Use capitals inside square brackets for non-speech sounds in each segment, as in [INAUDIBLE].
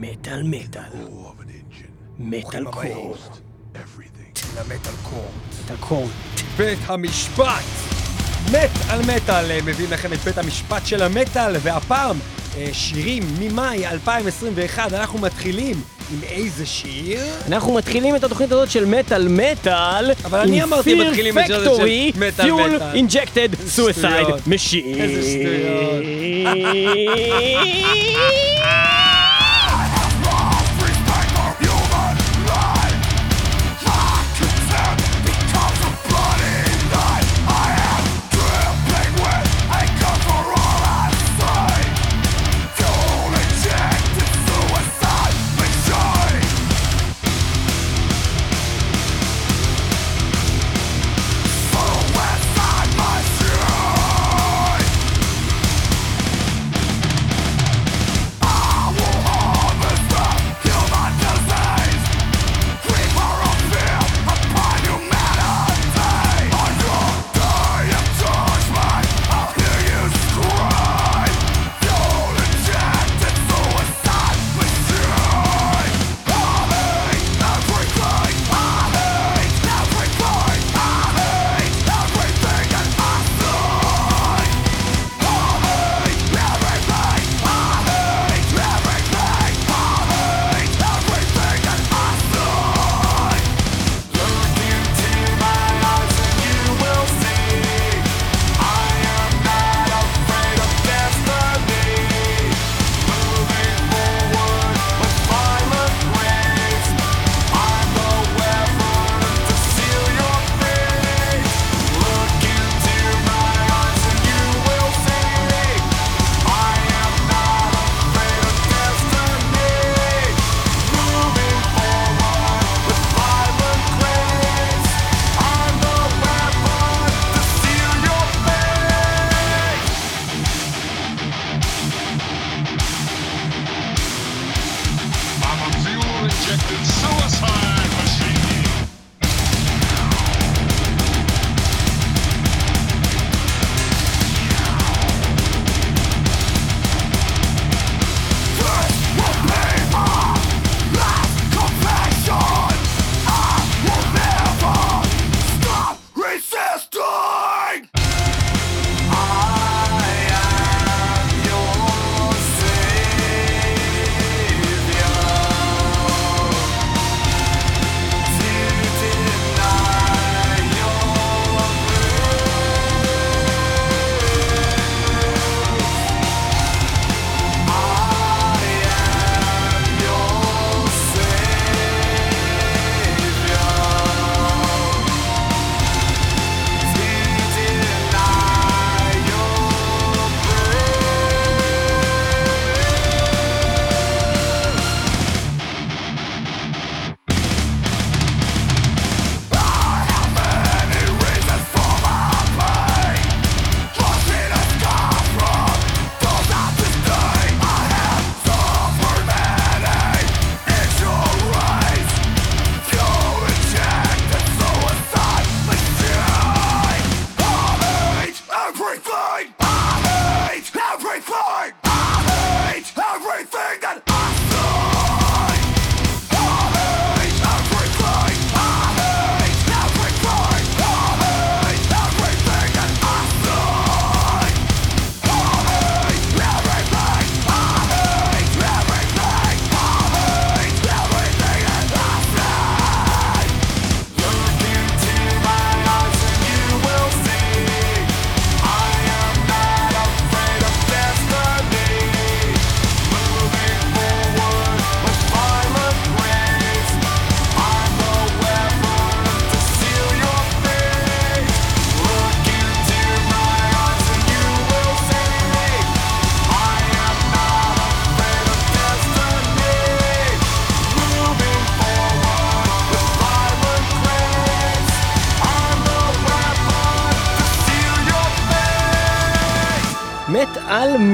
מטאל מטאל. metal court. metal court. metal court. בית המשפט! מטאל מטאל אה, מביאים לכם את בית המשפט של המטאל, והפעם אה, שירים ממאי 2021, אנחנו מתחילים עם איזה שיר? אנחנו מתחילים את התוכנית הזאת של מטאל מטאל, אבל אני אמרתי מתחילים את זה של מטאל מטאל. Fuel Injected Suicide Machine. איזה שטויות. [LAUGHS]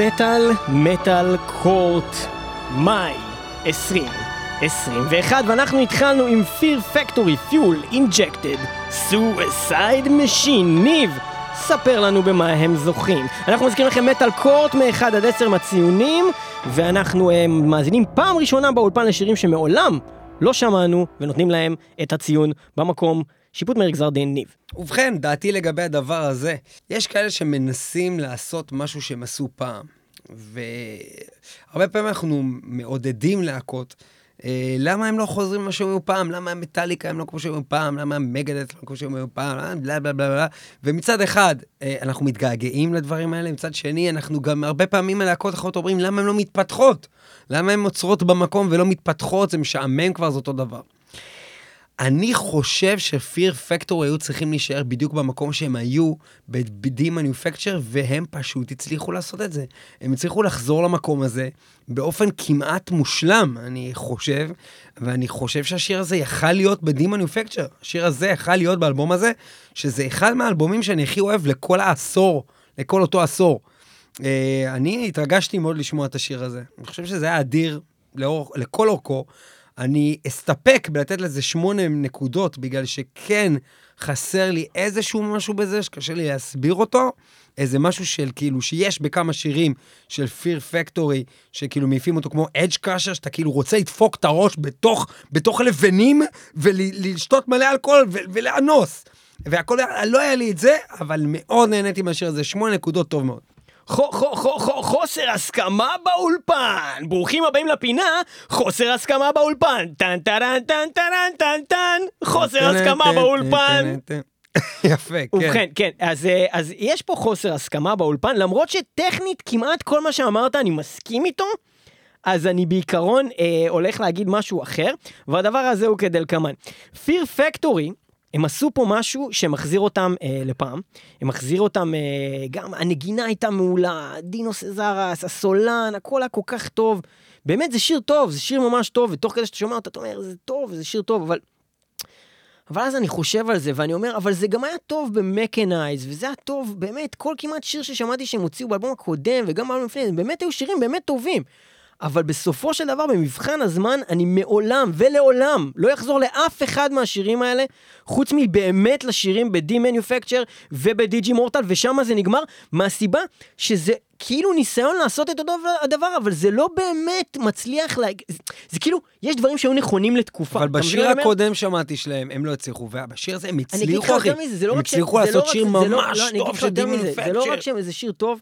מטאל, metal court, מאי 2021, ואנחנו התחלנו עם פיר פקטורי Fuel Injected, Suicide Machine, ניב, ספר לנו במה הם זוכים. אנחנו מזכירים לכם metal court מ-1 עד 10 מהציונים, ואנחנו אה, מאזינים פעם ראשונה באולפן לשירים שמעולם לא שמענו, ונותנים להם את הציון במקום. שיפוט מהיר גזר דין ניב. ובכן, דעתי לגבי הדבר הזה, יש כאלה שמנסים לעשות משהו שהם עשו פעם, והרבה פעמים אנחנו מעודדים להקות. אה, למה הם לא חוזרים למה שהם היו פעם? למה המטאליקה הם לא כמו שהם היו פעם? למה המגדט לא כמו שהם היו פעם? אה, בלה בלה בלה בלה. ומצד אחד, אה, אנחנו מתגעגעים לדברים האלה, מצד שני, אנחנו גם הרבה פעמים הלהקות אחרות אומרים, למה הן לא מתפתחות? למה הן עוצרות במקום ולא מתפתחות? זה משעמם כבר, זה אותו דבר. אני חושב שפיר פקטור היו צריכים להישאר בדיוק במקום שהם היו ב-D Manufacture, והם פשוט הצליחו לעשות את זה. הם הצליחו לחזור למקום הזה באופן כמעט מושלם, אני חושב, ואני חושב שהשיר הזה יכל להיות ב-D Manufacture. השיר הזה יכל להיות באלבום הזה, שזה אחד מהאלבומים שאני הכי אוהב לכל העשור, לכל אותו עשור. Uh, אני התרגשתי מאוד לשמוע את השיר הזה. אני חושב שזה היה אדיר לאור, לכל אורכו. אני אסתפק בלתת לזה שמונה נקודות, בגלל שכן חסר לי איזשהו משהו בזה שקשה לי להסביר אותו. איזה משהו של כאילו, שיש בכמה שירים של פיר פקטורי, שכאילו מעיפים אותו כמו אדג' קראשר, שאתה כאילו רוצה לדפוק את הראש בתוך, בתוך לבנים ולשתות מלא אלכוהול ולאנוס. והכל, לא היה לי את זה, אבל מאוד נהניתי מהשיר הזה, שמונה נקודות טוב מאוד. חו- חו- חו- חו- חוסר הסכמה באולפן! ברוכים הבאים לפינה, חוסר הסכמה באולפן! טן טרן טן טרן טן טן! חוסר הסכמה באולפן! [LAUGHS] יפה, כן. ובכן, כן, אז, אה, אז יש פה חוסר הסכמה באולפן, למרות שטכנית כמעט כל מה שאמרת אני מסכים איתו, אז אני בעיקרון אה, הולך להגיד משהו אחר, והדבר הזה הוא כדלקמן. פיר פקטורי, הם עשו פה משהו שמחזיר אותם אה, לפעם, הם מחזיר אותם, אה, גם הנגינה הייתה מעולה, דינו סזרס, הסולן, הכל היה כל כך טוב. באמת זה שיר טוב, זה שיר ממש טוב, ותוך כדי שאתה שומע אותו אתה אומר, זה טוב, זה שיר טוב, אבל אבל אז אני חושב על זה, ואני אומר, אבל זה גם היה טוב במקנייז, וזה היה טוב, באמת, כל כמעט שיר ששמעתי שהם הוציאו באלבום הקודם, וגם באלבום לפני, באמת היו שירים באמת טובים. אבל בסופו של דבר, במבחן הזמן, אני מעולם ולעולם לא אחזור לאף אחד מהשירים האלה, חוץ מבאמת לשירים ב-D Manufacture וב-DG Mortal, ושם זה נגמר, מהסיבה שזה כאילו ניסיון לעשות את אותו הדבר, אבל זה לא באמת מצליח, לה... זה, זה כאילו, יש דברים שהיו נכונים לתקופה. אבל בשיר אני אומר? הקודם שמעתי שלהם, הם לא הצליחו, ובשיר הזה הם אני אגיד לך הצליחו, אחי. יותר מזה, זה לא הם רק ש- הצליחו זה לא לעשות שיר ממש טוב של יותר מזה, זה לא דימון רק שזה שיר טוב,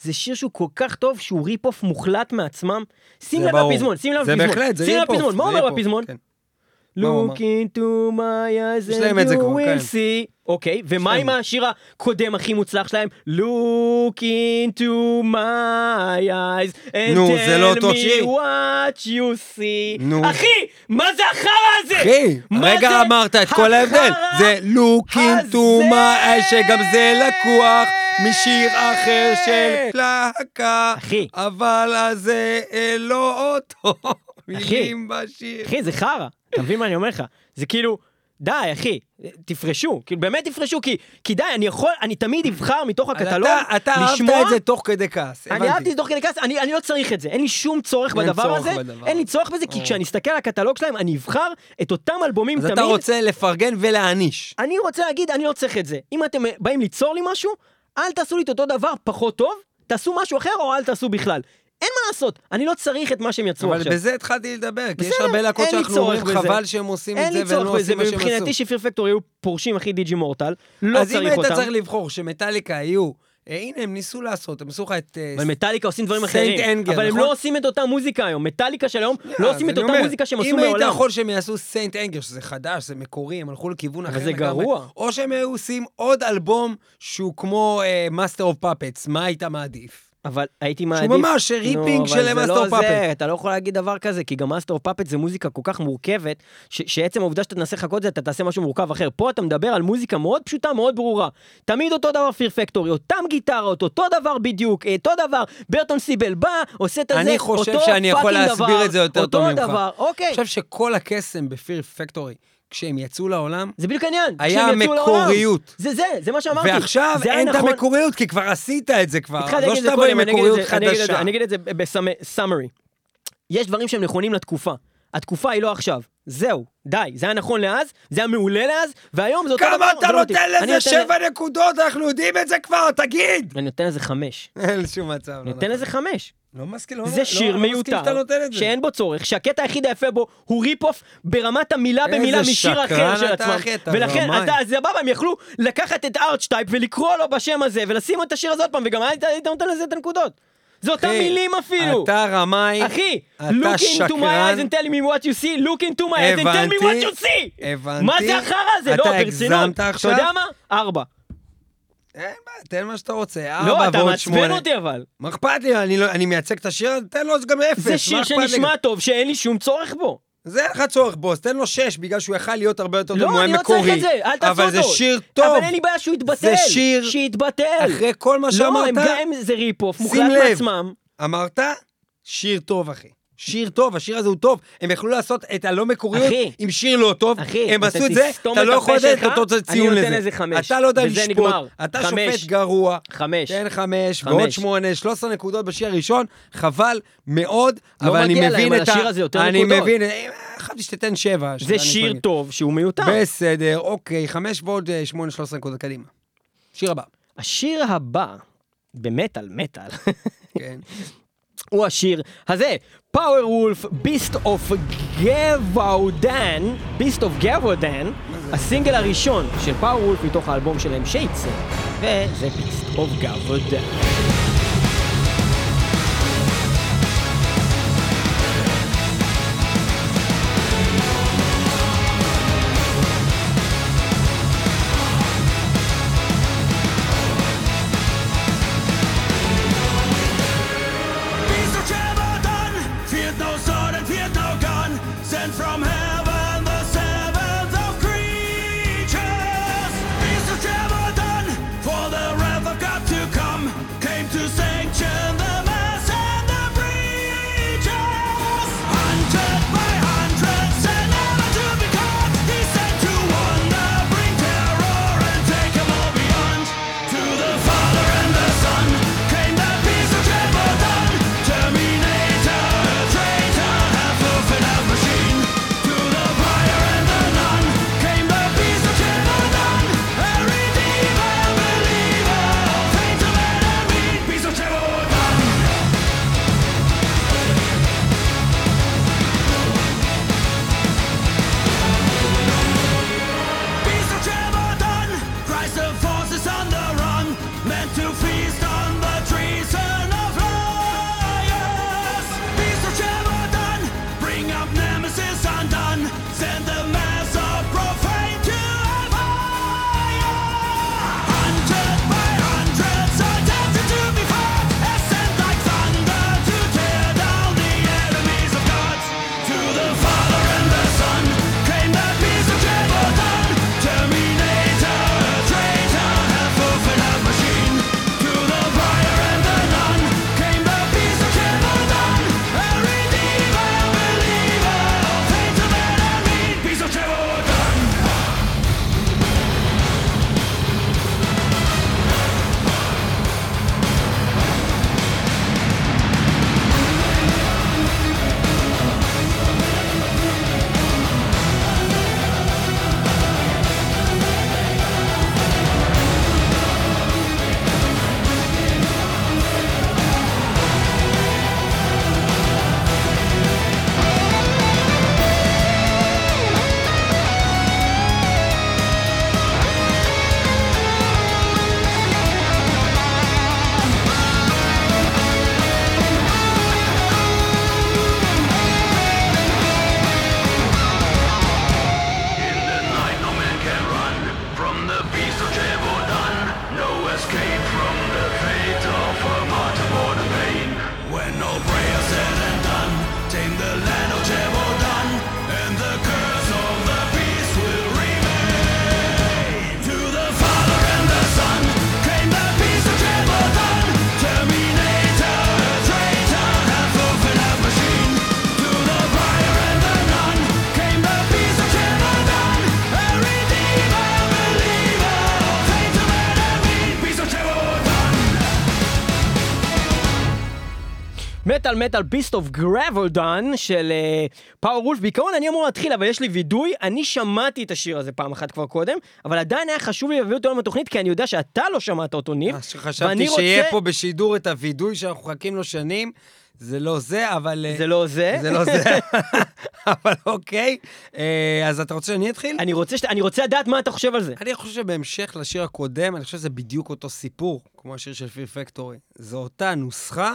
זה שיר שהוא כל כך טוב, שהוא ריפ-אוף מוחלט מעצמם. שים זה לב. לפזמון, שים לב זה לפזמון. בהחלט, זה שים לב ריפ-אוף, מה זה אומר בפזמון? כן. Look into my eyes and זה you כבר, כן. will see. אוקיי, ומה. עם השיר הקודם הכי מוצלח שלהם? Look into my eyes and זה לא tell אותו me what you see. אחי, מה זה החרא הזה? אחי, זה אמרת את כל ההבדל. זה look into my שגם זה לקוח משיר אחר של להקה. אחי. אבל זה אה, לא אותו. מילים בשיר. אחי, זה חרא, אתה מבין מה אני אומר לך? זה כאילו, די, אחי, תפרשו, כאילו באמת תפרשו, כי, כי די, אני יכול, אני תמיד אבחר מתוך אז הקטלוג, אתה- אתה אהבת לשמוע, את זה תוך כדי כעס, אני הבנתי. אהבתי את זה תוך כדי כעס, אני, אני לא צריך את זה, אין לי שום צורך בדבר צורך הזה, בדבר אין לי. צורך בזה, כי. כשאני אסתכל על הקטלוג שלהם, אני אבחר את אותם אלבומים אז תמיד. אתה רוצה לפרגן ולהעניש. אני רוצה להגיד, אני לא צריך את זה. אם אתם באים ליצור לי משהו, אל תעשו לי את אותו דבר פחות טוב, תעשו משהו אחר או אל תעשו בכלל. אין מה לעשות, אני לא צריך את מה שהם יצרו אבל עכשיו. בזה התחלתי לדבר, כי יש הרבה להקות שאנחנו אומרים. חבל שהם עושים את זה והם לא עושים מה שהם עשו. ומבחינתי שפיר פקטורי היו פורשים הכי דיג'י מורטל, לא אז אם צריך היית אותם. צריך לבחור שמטאליקה היו, הנה הם ניסו לעשות, הם עשו לך את... אה, אבל מטאליקה עושים דברים אחרים, Anger, אבל הם נכון? לא עושים את אותה מוזיקה היום, מטאליקה של היום לא אז עושים את אותה מוזיקה שהם עשו אם היית מעולם. יכול שהם יעשו סיינט אנגר, שזה חדש, זה מקורי, הם הלכו לכיוון אחר זה לגמרי, גרוע. או שהם היו עושים עוד אלבום שהוא כמו Master of Puppets, מה היית מעדיף? אבל הייתי מעדיף... ממש ripping של אבל זה Master of Puppet. זה, אתה לא יכול להגיד דבר כזה, כי גם Master Puppet זה מוזיקה כל כך מורכבת, שעצם העובדה שאתה תנסה לחקות זה, אתה תעשה משהו מורכב אחר. פה אתה מדבר על מוזיקה מאוד פשוטה, מאוד ברורה. תמיד אותו דבר פיר פקטורי, אותם גיטרות, אותו דבר בדיוק, אותו דבר, ברטון סי בל בא, עושה את הזה, אני חושב שאני יכול להסביר את זה יותר טוב ממך. אותו דבר, אוקיי. אני חושב שכל הקסם בפיר פקטורי, כשהם יצאו לעולם, זה בדיוק העניין. היה כשהם יצאו לעולם. מקוריות. זה זה, זה מה שאמרתי. ועכשיו היה אין את נכון. המקוריות, כי כבר עשית את זה כבר. לא זה שתבוא עם מקוריות חדשה. אני אגיד את זה ב summary. יש דברים שהם נכונים לתקופה. התקופה היא לא עכשיו. זהו, די, זה היה נכון לאז, זה היה מעולה לאז, והיום זה אותו דבר. כמה אתה לא. נותן לזה שבע נקודות? אנחנו יודעים את זה כבר, תגיד! אני נותן לזה חמש. אין שום מצב. לא אני נותן נכון. לזה חמש. לא מסכים, לא זה לא- שיר לא מיותר, זה. שאין בו צורך, שהקטע היחיד היפה בו הוא rip-off ברמת המילה במילה משיר אחר שקרן של אתה, עצמם. אחי, אתה ולכן. אז סבבה, הם יכלו לקחת את Archetype ולקרוא לו בשם הזה, ולשים את השיר הזה עוד פעם, וגם היית נותן לזה את הנקודות. זה אותם אחי, מילים אפילו. אתה רמאי. אחי, אתה look into my שקרן. eyes and tell me what you see, look into my eyes and tell me what you see. הבנתי. מה זה החרא הזה? לא, אתה ברצינות. הגזמת עכשיו? אתה יודע מה? ארבע. אין בעיה, תן מה שאתה רוצה. לא, ארבע אתה ועוד מעצבן שמונה. אותי אבל. מה אכפת לי? אני לא- אני מייצג את השיר, תן לו גם אפס. זה שיר אכפת לי? שנשמע טוב, שאין לי שום צורך בו. זה אין לך צורך בו, אז תן לו שש, בגלל שהוא יכל להיות הרבה יותר טוב לא, אני לא. צריך את זה, אל תעשו אותו. אבל זה שיר טוב. אבל אין לי בעיה שהוא יתבטל. זה שיר- שיתבטל. אחרי כל מה לא, שאמרת, הם גם זה rip-off, מוחלט. מעצמם. אמרת, שיר טוב, אחי. שיר טוב, השיר הזה הוא טוב. הם יכלו לעשות את הלא מקוריות אחי. עם שיר לא טוב, אחי, הם עשו את זה, אתה את לא יכול לתת אותו ציון אני לזה. נותן לזה חמש. אתה לא יודע לשפוט. אתה חמש. שופט גרוע. חמש. תן חמש, חמש. ועוד שמונה, 13 נקודות בשיר הראשון, חבל מאוד, לא אבל אני מגיע להם, מבין על את ה... השיר הזה יותר אני נקודות. מבין, אה, חשבתי שתיתן שבע. זה אני שיר מפרגן. טוב שהוא מיותר. בסדר, אוקיי, חמש ועוד אה, שמונה, 13 נקודות, קדימה. שיר הבא. השיר הבא, במטאל, מטאל, כן. [LAUGHS] הוא השיר הזה, Powerwolf, Beast of Gévaudan, Beast of Gévaudan, הסינגל הראשון של Powerwolf מתוך האלבום שלהם שייצא, וזה Beast of Gévaudan. מטאל מטאל ביסט אוף גרבלדון של פאוור וולף. בעיקרון אני אמור להתחיל, אבל יש לי וידוי. אני שמעתי את השיר הזה פעם אחת כבר קודם, אבל עדיין היה חשוב לי להביא אותו היום בתוכנית, כי אני יודע שאתה לא שמעת אותו, ניב. אה, שחשבתי ואני שיהיה רוצה- פה בשידור את הווידוי שאנחנו מחכים לו שנים. זה לא זה, אבל... אה, זה לא זה. זה לא זה, [LAUGHS] אבל אוקיי. אה, אז אתה רוצה שאני אתחיל? אני רוצה, שת- אני רוצה לדעת מה אתה חושב על זה. אני חושב שבהמשך לשיר הקודם, אני חושב שזה בדיוק אותו סיפור, כמו השיר של פיר פקטורי. זו אותה נוסחה,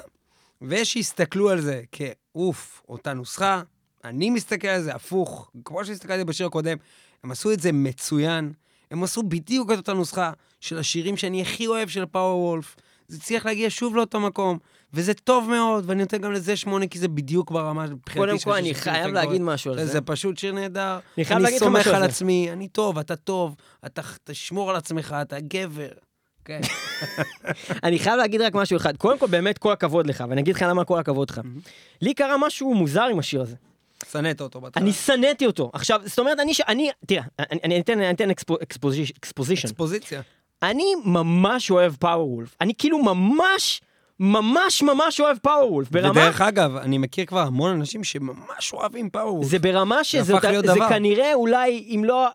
ויש שיסתכלו על זה כאוף, אותה נוסחה. אני מסתכל על זה הפוך, כמו שהסתכלתי בשיר הקודם. הם עשו את זה מצוין, הם עשו בדיוק את אותה נוסחה של השירים שאני הכי אוהב של פאוור וולף. זה הצליח להגיע שוב לאותו מקום, וזה טוב מאוד, ואני נותן גם לזה שמונה, כי זה בדיוק ברמה מבחינתי קודם כל, אני חייב. להגיד משהו על זה. זה פשוט שיר נהדר. אני חייב להגיד לך אני משהו סומך על על זה. עצמי, אני טוב, אתה טוב, אתה תשמור על עצמך, אתה גבר. כן. [LAUGHS] אני חייב להגיד רק משהו אחד. קודם כל, באמת כל הכבוד לך, ואני אגיד לך למה כל הכבוד לך. לי קרה משהו מוזר עם השיר הזה. שנאת אותו בהתחלה. אני שנאתי אותו. עכשיו, זאת אומרת, אני, אני, תראה, אני, אתן, exposition. אקספוזיציה. אני ממש אוהב Powerwolf. אני כאילו ממש, ממש ממש אוהב Power וולף. ברמה, ודרך אגב, אני מכיר כבר המון אנשים שממש אוהבים פאוור. זה ברמה שזה זה דבר. כנראה אולי, אם לא...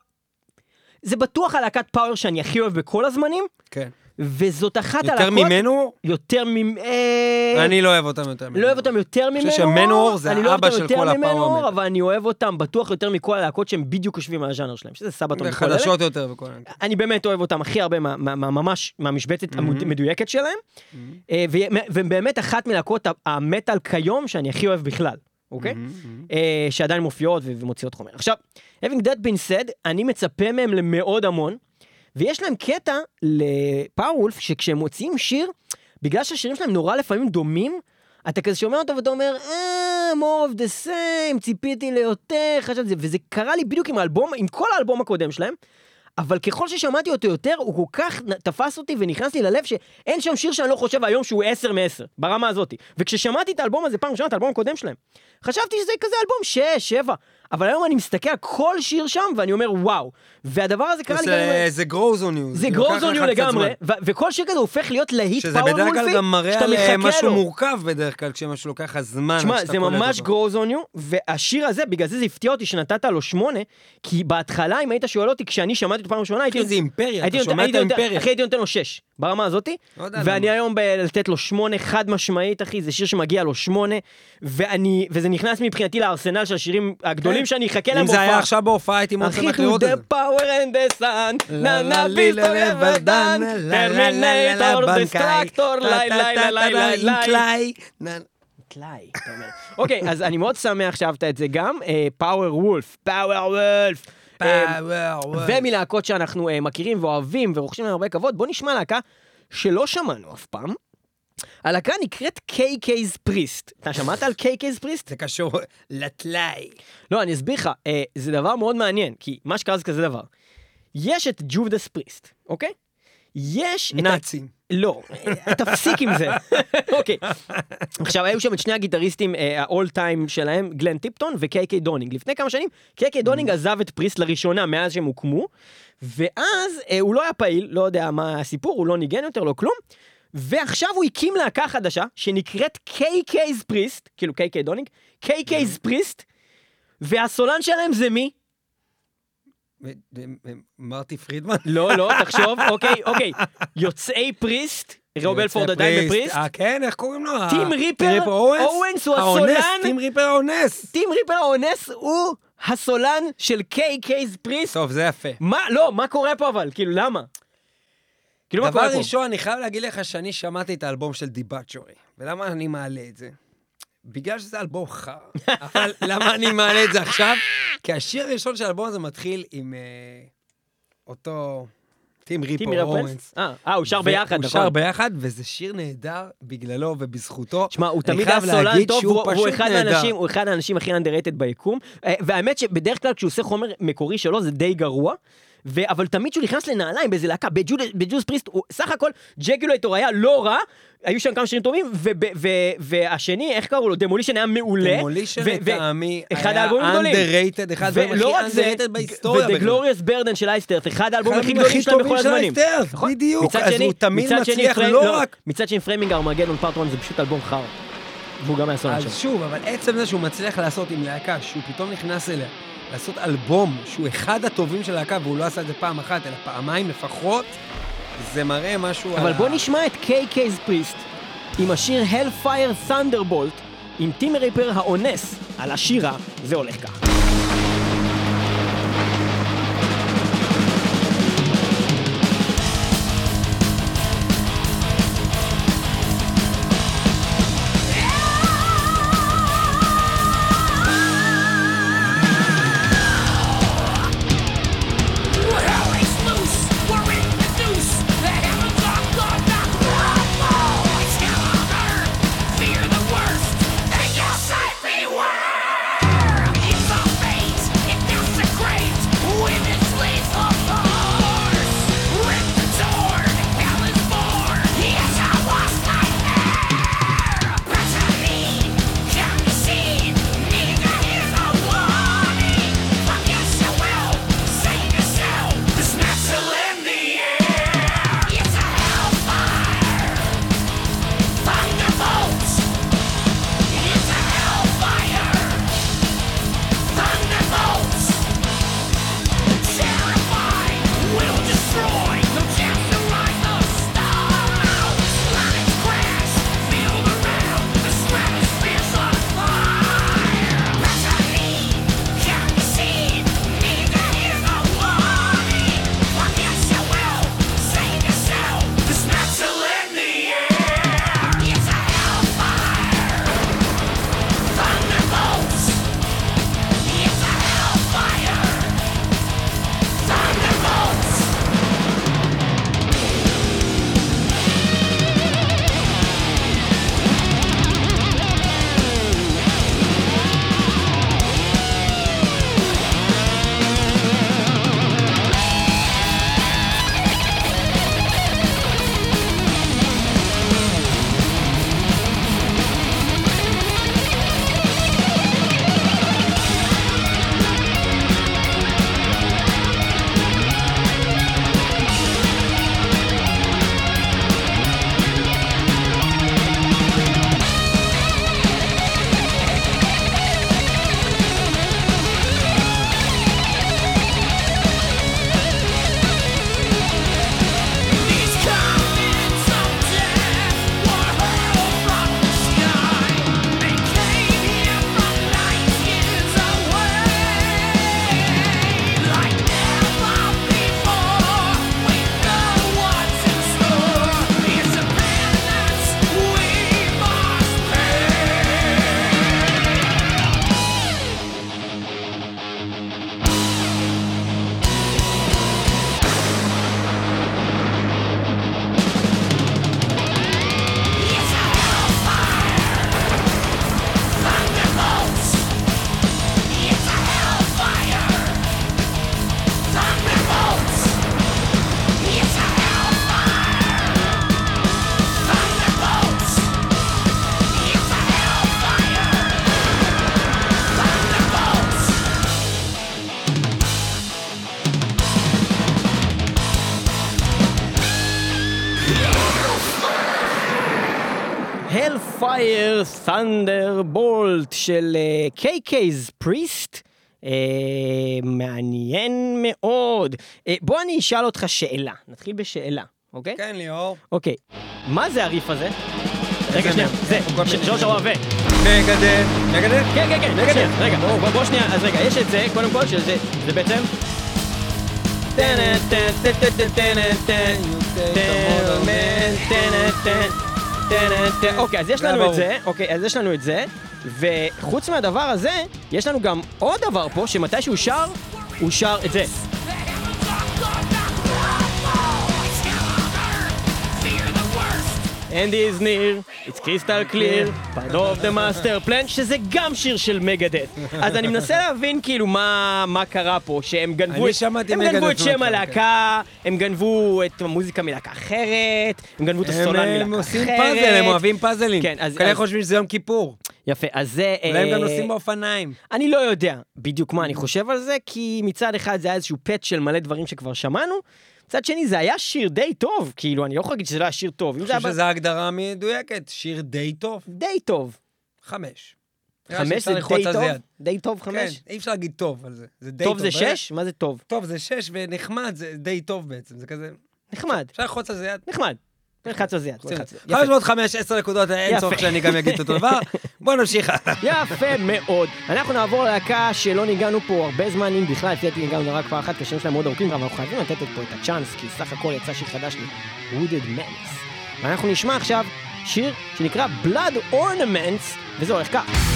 זה בטוח הלהקת פאוור שאני הכי אוהב בכל הזמנים, כן. וזאת אחת יותר הלהקות... ממנו, יותר ממנו. אה, אני לא אוהב אותם יותר ממנו. לא אוהב אותם יותר ממנו, חושב שמנוור זה אני לא אוהב האבא אותם של יותר כל הפאוור אבל אני אוהב אותם בטוח יותר מכל הלהקות שהם בדיוק יושבים על הז'אנר שלהם, שזה סבתון וכל אלה. חדשות יותר וכל מיני. אני באמת אוהב אותם הכי הרבה, מה- מה- מה- ממש מהמשבצת המדויקת שלהם, אה, ו- והם באמת אחת מלהקות המטאל כיום שאני הכי אוהב בכלל, אוקיי? אה, שעדיין מופיעות ו- ומוציאות חומר. עכשיו, having that been said, אני מצפה מהם למאוד המון, ויש להם קטע לפאוור וולף, שכשהם מוציאים שיר, בגלל שהשירים שלהם נורא לפעמים דומים, אתה כזה שומע אותו ואתה אומר, אה, more of the same, ציפיתי ליותר, חשבתי, וזה קרה לי בדיוק עם האלבום, עם כל האלבום הקודם שלהם. אבל ככל ששמעתי אותו יותר, הוא כל כך תפס אותי ונכנס לי ללב שאין שם שיר שאני לא חושב היום שהוא 10 מ-10, ברמה הזאת. וכששמעתי את האלבום הזה פעם ראשונה, את האלבום הקודם שלהם, חשבתי שזה כזה אלבום 6, 7, אבל היום אני מסתכל על כל שיר שם ואני אומר וואו. והדבר הזה קרה לי גם... זה- grows on you. זה גרוז לך יו לגמרי, וכל שיר כזה הופך להיות להיט שזה פאוור בדרך כלל גם מראה שאתה על אה, מחכה משהו לו. מורכב בדרך כלל, כשמשהו לוקח לך זמן. תשמע, שאתה זה ממש grows on you, והשיר הזה, בגלל זה זה הפתיע אותי שנתת לו שמונה, כי בהתחלה, אם היית שואל אותי, כשאני שמעתי אותו פעם ראשונה, הייתי... אחי, זה אימפריה, אתה שומע את האימפריה. אחי, הייתי נותן לו שש, ברמה הזאתי, לא ואני למה. היום ב- לתת לו שמונה חד משמעית, אחי, זה שיר שמגיע לו שמונה, ואני, וזה נכנס מבחינתי לארסנל של השירים הגדולים שאני אחכה להם כן. אם זה היה. עכשיו בהופעה, הייתי מאוד אחי, שמח to לראות את the זה. power and the sun, ודן, done, לה, לה, לה, לה, לה, terminator, בנקאי, destructor, לי, לי, לי, לי, לי, טלאי, אתה אומר. [LAUGHS] אוקיי, אז אני מאוד שמח שאהבת את זה גם. פאוור וולף, פאוור וולף. פאוור, וואי. ומלהקות שאנחנו אה, מכירים ואוהבים ורוכשים להם הרבה כבוד, בוא נשמע להקה שלא שמענו אף פעם. הלהקה נקראת KK's Priest. אתה שמעת על KK's Priest? זה קשור לטלאי. לא, אני אסביר לך, אה, זה דבר מאוד מעניין, כי מה שקרה זה כזה דבר. יש את Judas Priest, אוקיי? יש את... נאצים. לא, אה, תפסיק עם זה. אוקיי. עכשיו, היו שם את שני הגיטריסטים, ה all time שלהם, גלן טיפטון וקיי קיי דאונינג. לפני כמה שנים, קיי קיי דאונינג עזב את Priest לראשונה מאז שהם הוקמו, ואז אה, הוא לא היה פעיל, לא יודע מה הסיפור, הוא לא ניגן יותר, לא כלום. ועכשיו הוא הקים להקה חדשה, שנקראת KK's Priest, כאילו קיי קיי דאונינג, KK's Priest, והסולן שלהם זה מי? מרטי פרידמן? לא, לא, תחשוב, אוקיי, אוקיי. יוצאי Priest, רוב הלפורד עדיין ב Priest. אה, כן, איך קוראים לו? טים ה- ריפר אוונס? הוא האונס, הסולן. טים ריפר האונס. טים ריפר האונס הוא הסולן של קיי קייז פריסט. טוב, זה יפה. מה, לא, מה קורה פה אבל? כאילו, למה? כאילו, מה דבר קורה פה? ראשון, אני חייב להגיד לך שאני שמעתי את האלבום של דיבאצ'ורי. ולמה אני מעלה את זה? בגלל שזה אלבום חרא. [LAUGHS] אבל למה אני מעלה את זה עכשיו? כי השיר הראשון של האלבום הזה מתחיל עם אה, אותו טים ריפר אורנס. אה, הוא שר ביחד, הוא שר נכון. ביחד, וזה שיר נהדר בגללו ובזכותו. שמע, הוא תמיד היה סולן טוב, פשוט אחד. האנשים, הוא אחד האנשים הכי underrated ביקום. אה, והאמת שבדרך כלל כשהוא עושה חומר מקורי שלו זה די גרוע. ו- אבל תמיד כשהוא נכנס לנעליים באיזה להקה, בג'וד- ב Judas Priest, הוא סך הכל Jugulator היה לא רע, היו שם כמה שירים טובים, וב- ו- והשני, איך קראו לו? Demolition היה מעולה. Demolition ו- ו- לטעמי אחד היה underrated, אחד הדברים ולא הכי underrated בהיסטוריה. בכלל. Glorious Burden של Iced Earth, אחד האלבומים הכי גדולים שלהם בכל הזמנים. נכון. בדיוק. אז הוא תמיד מצליח פריים- לא רק... מצד שני Framing Armageddon Part 1 זה פשוט אלבום חרא. והוא גם היה סולן אז שם. שוב, אבל עצם זה שהוא מצליח לעשות עם להקה, שהוא פתאום נכנס אליה, לעשות אלבום שהוא אחד הטובים של הלהקה, והוא לא עשה את זה פעם אחת, אלא פעמיים לפחות, זה מראה משהו על אבל ה- בוא נשמע את קיי-קייז פריסט עם השיר Hellfire Thunderbolt עם טים ריפר האונס על השירה, זה הולך כך. Thunderbolt של אה, קיי-קייז פריסט. מעניין מאוד. אה, בוא אני אשאל אותך שאלה. נתחיל בשאלה, אוקיי? כן, ליאור. אוקיי. מה זה הריף הזה? רגע, שנייה? זה. שלוש ארבע ו... מגדל. מגדל? כן, כן, כן, שנייה, רגע, בוא, שנייה, אז רגע, יש את זה, קודם כל, שזה זה בעצם... אוקיי, אז יש לנו. את זה, אוקיי, אז יש לנו את זה, וחוץ מהדבר הזה, יש לנו גם עוד דבר פה, שמתי שהוא שר, הוא שר את זה. And he is near, it's crystal clear, part of the master plan, שזה גם שיר של מגדט. [LAUGHS] אז אני מנסה להבין כאילו מה, מה קרה פה, שהם גנבו אני את, שמעתי הם גנבו Megadeth את שם הלהקה, הם גנבו את המוזיקה מלהקה אחרת, הם גנבו את הסולן הם מלהקה עושים אחרת. פאזל, הם אוהבים פאזלים. כן, אז- כאלה אז- חושבים שזה יום כיפור. יפה, אז זה... אולי הם גם אה, נוסעים באופניים. אני לא יודע בדיוק מה אני חושב על זה, כי מצד אחד זה היה איזשהו פאץ' של מלא דברים שכבר שמענו, מצד שני זה היה שיר די טוב, כאילו, אני לא יכול להגיד שזה לא היה שיר טוב. אני זה חושב שזו הגדרה מדויקת, שיר די טוב. די טוב. חמש. חמש זה די טוב? די טוב חמש? כן, אי אפשר להגיד טוב על זה. זה די טוב זה ברגע- שש? מה זה טוב? טוב זה שש, ונחמד זה די טוב בעצם. זה כזה... נחמד, אפשר ללחוץ על זה יד. נחמד. נלחץ על זה. יפה. 505, 10 נקודות, אין. צורך שאני גם אגיד אותו דבר. בואו נמשיך הלאה. יפה מאוד. אנחנו נעבור ללהקה שלא ניגענו פה הרבה זמן, אם בכלל, לפי דעתי ניגענו רק פעם אחת, כי השם שלהם מאוד ארוכים, אבל אנחנו חייבים לתת פה את הצ'אנס, כי סך הכל יצא שיר חדש לי, Wooded Mans. ואנחנו נשמע עכשיו שיר שנקרא Blood Ornaments, וזה הולך כך.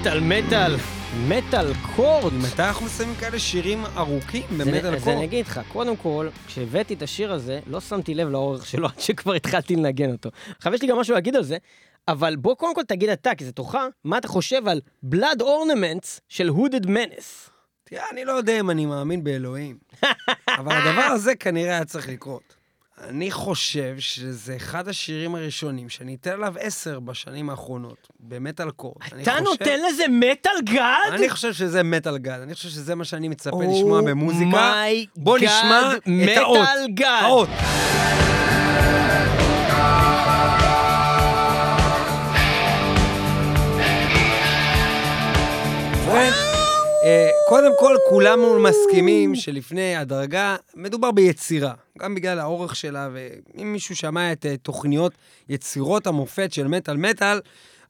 מטאל, מטאל, מטאל קורד. מתי אנחנו מסיימים כאלה שירים ארוכים באמת על אז אני? אגיד לך, קודם כל, כשהבאתי את השיר הזה, לא שמתי לב לאורך שלו [LAUGHS] עד שכבר התחלתי לנגן אותו. עכשיו יש לי גם משהו להגיד על זה, אבל בוא קודם כל תגיד אתה, כי זה תורך, מה אתה חושב על Blood Ornaments של Hooded Menace? תראה, אני לא יודע אם אני מאמין באלוהים, אבל הדבר הזה כנראה היה צריך לקרות. אני חושב שזה אחד השירים הראשונים שאני אתן עליו עשר בשנים האחרונות, במטאל. אני אתה חושב- נותן לזה מטאל גאד? אני חושב שזה מטאל גד, אני חושב שזה מה שאני מצפה Oh לשמוע במוזיקה. בוא God, נשמע את האות. מטאל גד. האות. קודם כל, כולנו מסכימים שלפני הדרגה, מדובר ביצירה. גם בגלל האורך שלה, ואם מישהו שמע את אה, תוכניות יצירות המופת של מטאל מטאל,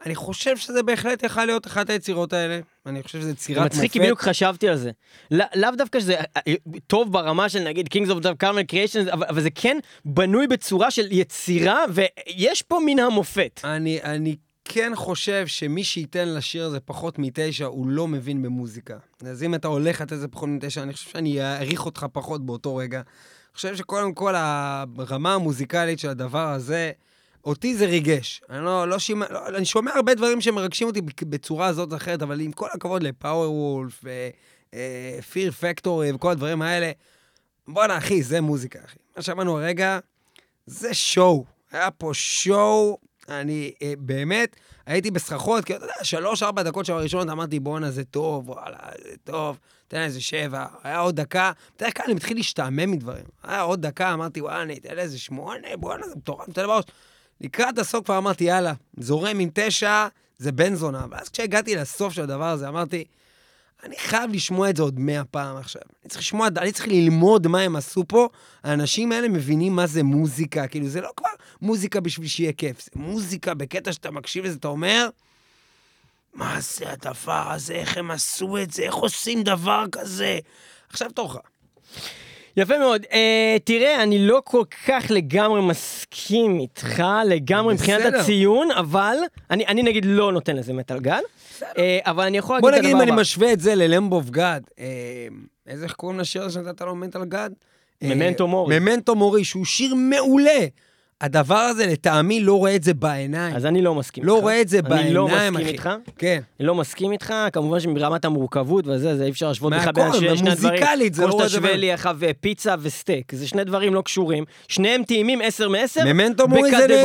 אני חושב שזה בהחלט יכול להיות אחת היצירות האלה. אני חושב שזו זה יצירת מופת. מצחיק כי בדיוק חשבתי על זה. לא- לאו דווקא שזה אה, טוב ברמה של נגיד Kings of the Carmel Creations, אבל אבל זה כן בנוי בצורה של יצירה, ויש פה מן המופת. אני, אני כן חושב שמי שייתן לשיר הזה פחות מתשע, הוא לא מבין במוזיקה. אז אם אתה הולך לתת לזה פחות מתשע, אני חושב שאני אעריך אותך פחות באותו רגע. אני חושב שקודם כל, הרמה המוזיקלית של הדבר הזה, אותי זה ריגש. אני לא, לא שימע, לא, אני שומע הרבה דברים שמרגשים אותי בצורה הזאת או אחרת, אבל עם כל הכבוד לפאוור וולף, פיר פקטורי וכל הדברים האלה, בואנה, אחי, זה מוזיקה, אחי. מה שמענו הרגע, זה שואו. היה פה שואו, אני אה, באמת הייתי בסככות, כי אתה יודע, שלוש-ארבע דקות של הראשונות אמרתי, בואנה, זה טוב, וואלה, זה טוב, תן איזה שבע. היה עוד דקה, בדרך כלל אני מתחיל להשתעמם מדברים. היה עוד דקה, אמרתי, וואלה, אני אתן איזה שמונה, בואנה, זה מטורף, לי בראש. לקראת הסוף כבר אמרתי, יאללה, זורם עם תשע, זה בן זונה. ואז כשהגעתי לסוף של הדבר הזה, אמרתי, אני חייב לשמוע את זה עוד מאה פעם עכשיו. אני צריך לשמוע, אני צריך ללמוד מה הם עשו פה. האנשים האלה מבינים מה זה מוזיקה. כאילו, זה לא כבר מוזיקה בשביל שיהיה כיף. זה מוזיקה בקטע שאתה מקשיב לזה, אתה אומר, מה זה הדבר הזה, איך הם עשו את זה, איך עושים דבר כזה. עכשיו תורך. יפה מאוד. אה, תראה, אני לא כל כך לגמרי מסכים איתך, לגמרי מבחינת בסדר. הציון, אבל אני, אני נגיד לא נותן לזה Metal God. אה, אבל אני יכול בוא להגיד את נגיד הדבר אם אני הבא. משווה את זה ל Lamb of God. איזה, איך קוראים לשיר הזה שנתת לו Metal God? Memento Mori. Memento Mori, שהוא שיר מעולה. הדבר הזה, לטעמי, לא רואה את זה בעיניים. אז אני לא מסכים לא איתך. רואה את זה אני לא בעיניים, מסכים אחי. איתך. כן. אני לא מסכים איתך, כמובן שמברמת המורכבות וזה, זה אי אפשר להשוות בכלל מהכל, בין שני שני הדברים. מוזיקלית זה לא כמו רואה את זה תשווה ב- לי אה, פיצה וסטייק, זה שני דברים לא קשורים. שניהם טעימים 10 מ-10, ממנטו מורי זה נהדר.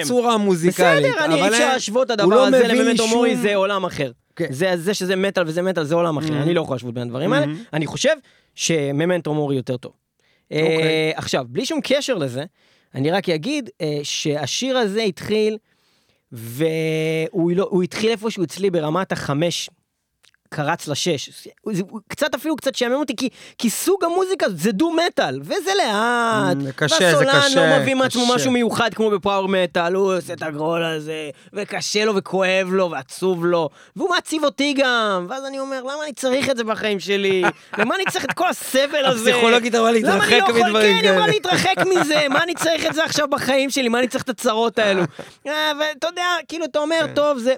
בצורה מוזיקלית. בסדר, אני אי אפשר להשוות את הוא הדבר לא הזה לממנטו מורי, זה עולם אחר. כן. זה זה שזה מטאל וזה מטאל, זה עולם אחר, אני לא יכול להשוות בין הדברים האלה. אני חושב שממנטו מורי יותר טוב. אה, אוקיי. עכשיו, בלי שום קשר לזה, אני רק אגיד אה, שהשיר הזה התחיל, והוא לא- התחיל איפשהו אצלי ברמת החמש. קרץ לשש. זה- קצת אפילו קצת שעמם אותי, כי, כי סוג המוזיקה זה דו מטאל, וזה לאט. Mm, זה קשה, זה והסולן קשה, לא מביא מעצמו. משהו מיוחד כמו בפאוור מטאל, הוא עושה את הגרול הזה, וקשה לו וכואב לו ועצוב לו, והוא מעציב אותי גם, ואז אני אומר, למה אני צריך את זה בחיים שלי? [LAUGHS] למה אני צריך את כל הסבל הזה? הפסיכולוגית אמרה למה להתרחק אני לא יכול, מדברים כן, היא אמרה כאלה. להתרחק מזה, [LAUGHS] מה אני צריך את זה עכשיו בחיים שלי? מה אני צריך את הצרות האלו? [LAUGHS] אה, ואתה יודע, כאילו, אתה אומר, כן. טוב, זה...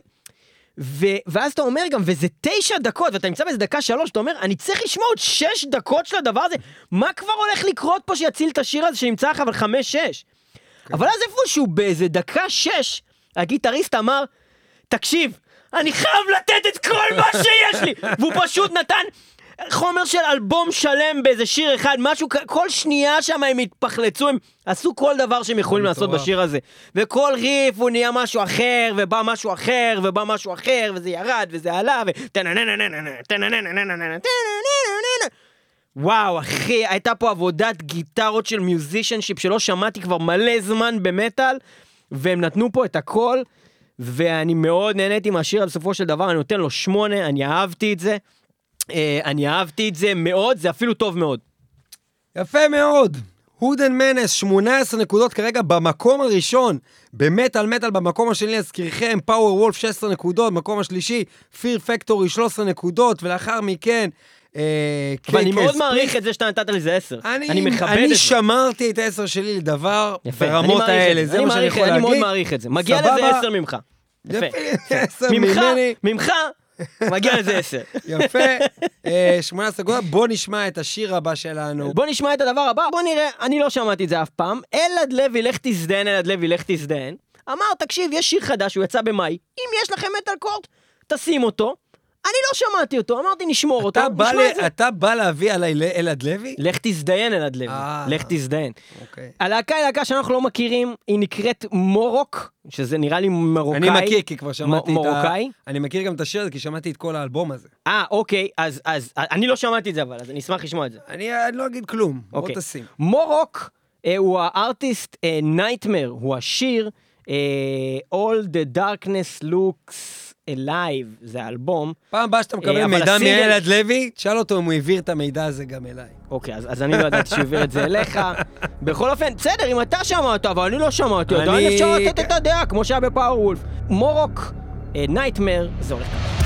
ו... ואז אתה אומר גם, וזה תשע דקות, ואתה נמצא באיזה דקה שלוש, אתה אומר, אני צריך לשמוע עוד שש דקות של הדבר הזה, מה כבר הולך לקרות פה שיציל את השיר הזה שנמצא עכשיו על חמש-שש? כן. אבל אז איפשהו באיזה דקה שש, הגיטריסט אמר, תקשיב, אני חייב לתת את כל מה שיש לי! והוא פשוט נתן חומר של אלבום שלם באיזה שיר אחד, משהו, כל שנייה שם הם התפחלצו, הם עשו כל דבר שהם יכולים לעשות. בשיר הזה. וכל ריף הוא נהיה משהו אחר, ובא משהו אחר, ובא משהו אחר, וזה ירד, וזה עלה, ו... וואו, אחי, הייתה פה עבודת גיטרות של מיוזישנשיפ שלא שמעתי כבר מלא זמן במטאל, והם נתנו פה את הכל, ואני מאוד נהניתי מהשיר, בסופו של דבר אני נותן לו שמונה, אני אהבתי את זה. אה, אני אהבתי את זה מאוד, זה אפילו טוב מאוד. יפה מאוד. הודן מנס, 18 נקודות כרגע במקום הראשון. במטאל מטאל במקום השני, להזכירכם, פאוור וולף 16 נקודות, מקום השלישי, פיר פקטורי 13 נקודות, ולאחר מכן... אה, ואני קייקס, מאוד מעריך. את זה שאתה נתת לזה עשר. אני, אני מכבד אני את זה. שמרתי את העשר שלי לדבר יפה, אני ברמות האלה, זה. אני מה שאני יכול אני להגיד. מאוד מעריך את זה. מגיע? לזה עשר ממך. יפה. ממך. ממך, מגיע לזה עשר. יפה. אה, 18 נקודות, בוא נשמע את השיר הבא שלנו. בוא נשמע את הדבר הבא, בוא נראה, אני לא שמעתי את זה אף פעם. אלעד לוי, לך תזדיין, אלעד לוי, לך תזדיין. אמר, תקשיב, יש שיר חדש, הוא יצא במאי, אם יש לכם מטאל קורט, תשים אותו. אני לא שמעתי אותו, אמרתי, נשמור אותו, נשמע את זה. אתה בא להביא עליי אלעד לוי? לך תזדיין, אלעד לוי, אה. לך תזדיין. אוקיי. הלהקה היא להקה שאנחנו לא מכירים, היא נקראת מורוק, שזה נראה לי מרוקאי. אני מכיר, כי כבר שמעתי את ה... מרוקאי? אני מכיר גם את השיר הזה, כי שמעתי את כל האלבום הזה. אה, אוקיי, אז, אז אני לא שמעתי את זה אבל, אז אני אשמח לשמוע את זה. אני לא אגיד כלום, בוא אוקיי. תשים. מורוק אה, הוא הארטיסט נייטמר, הוא השיר אה, All the Darkness Looks Alive, זה האלבום. פעם הבאה שאתה אה, מקבל אבל מידע הסינגל- מאלעד לוי, תשאל אותו אם הוא העביר את המידע הזה גם אליי. אוקיי, אז, אז אני לא ידעתי שהוא העביר את זה [LAUGHS] אליך. בכל אופן, בסדר, אם אתה שמע אותו, אבל אני לא שמעתי אותו, אני- אני אפשר לתת את הדעה, כמו שהיה בפאוור וולף. מורוק, נייטמר, זה הולך ככה.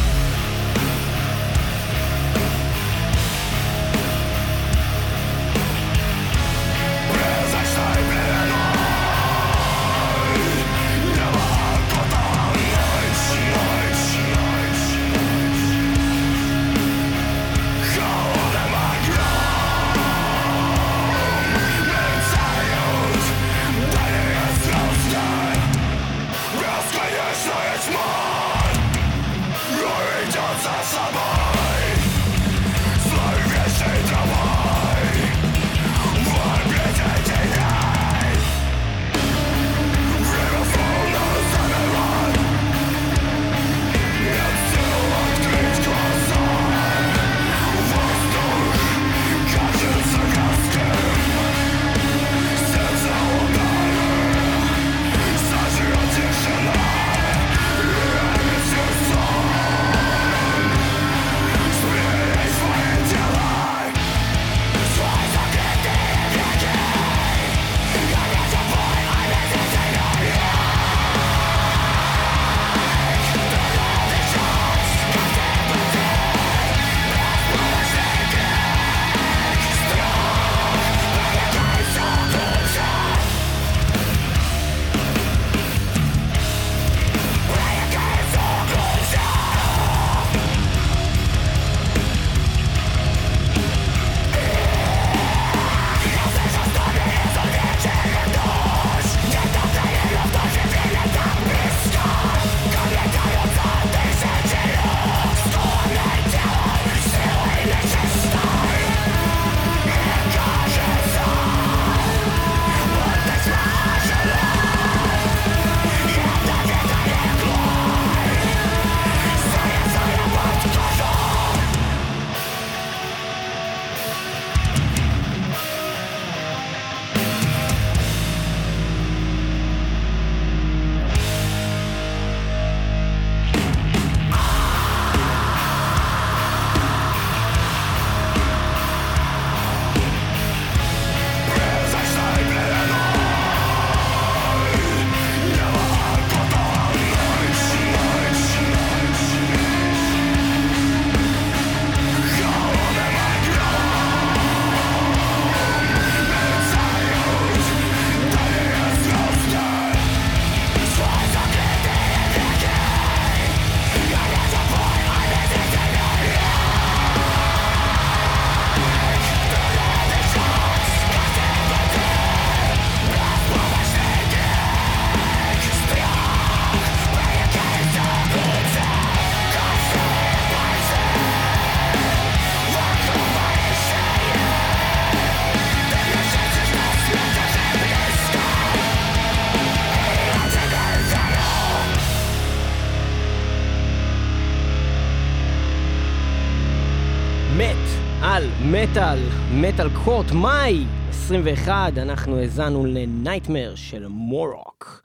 מטאל, מטאל קורט, מאי 21, אנחנו האזנו לנייטמר של מורוק.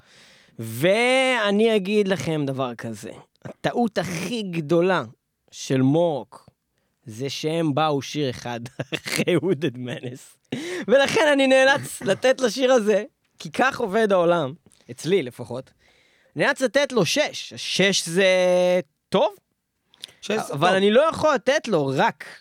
ואני אגיד לכם דבר כזה, הטעות הכי גדולה של מורוק זה שהם באו שיר אחד [LAUGHS] אחרי וודד מנס. ולכן אני נאלץ לתת לשיר הזה, כי כך עובד העולם, אצלי לפחות, נאלץ לתת לו שש. שש זה טוב, אבל אני לא יכול לתת לו רק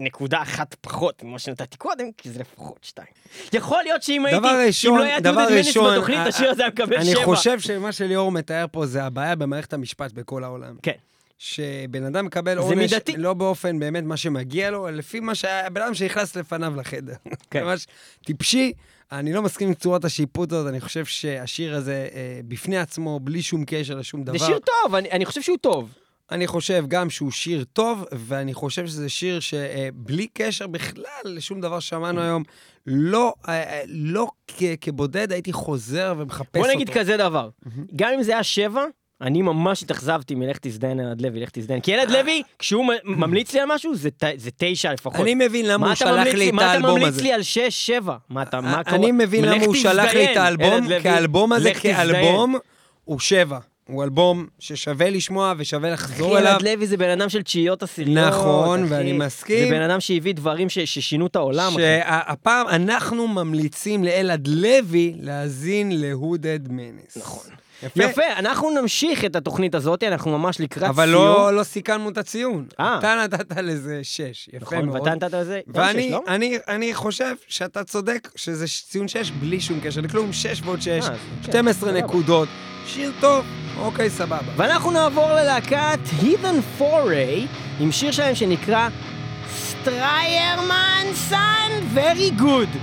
נקודה אחת פחות ממה שנתתי קודם, כי זה לפחות שתיים. יכול להיות שאם הייתי, ראשון, אם לא היה מניס ראשון, בתוכנית, אה, השיר הזה היה מקבל שבע. אני חושב שמה שליאור מתאר פה זה הבעיה במערכת המשפט בכל העולם. כן. שבן אדם מקבל עונש מידתי. לא באופן באמת מה שמגיע לו, אלא לפי מה שהבן אדם שנכנס לפניו לחדר. כן. [LAUGHS] ממש טיפשי. אני לא מסכים עם צורת השיפוט הזאת, אני חושב שהשיר הזה אה, בפני עצמו, בלי שום קשר לשום דבר. זה שיר טוב, אני, אני חושב שהוא טוב. אני חושב גם שהוא שיר טוב, ואני חושב שזה שיר שבלי קשר בכלל לשום דבר ששמענו היום, לא, אה, אה, לא כ- כבודד הייתי חוזר ומחפש אותו. בוא נגיד כזה דבר, גם אם זה היה שבע, אני ממש התאכזב מלך תזדיין אלעד לוי, לך תזדיין. כי אלעד לוי, כשהוא ממליץ לי על משהו, זה זה תשע לפחות. אני מבין למה מה הוא שלח לי את מה אתה האלבום ממליץ הזה. לי על שש, שבע? מה אתה, מה קורה? אני מבין למה הוא שלח לי את האלבום, כי האלבום הזה. כאלבום הוא שבע. הוא אלבום ששווה לשמוע ושווה לחזור אחי, אליו. אלעד לוי זה בן אדם של תשיעיות עשיריות. נכון, אחי. ואני מסכים. זה בן אדם שהביא דברים ש- ששינו את העולם. אחי. שהפעם אנחנו ממליצים לאלעד לוי להאזין ל-Hooded Menace. נכון. יפה. יפה, אנחנו נמשיך את התוכנית הזאת, אנחנו ממש לקראת סיום. אבל לא, לא סיכמנו את הציון. אה. אתה נתת לזה שש, יפה נכון, מאוד. ואתה נתת לזה גם ואני שש, לא? אני, אני חושב שאתה צודק שזה ציון 6 בלי שום קשר לכלום, 6 ועוד 6, אה, כן, 12. נקודות. שיר טוב, אוקיי, סבבה. ואנחנו נעבור ללהקת Heathen Foray עם שיר שלהם שנקרא סטריירמן סאן Very Good.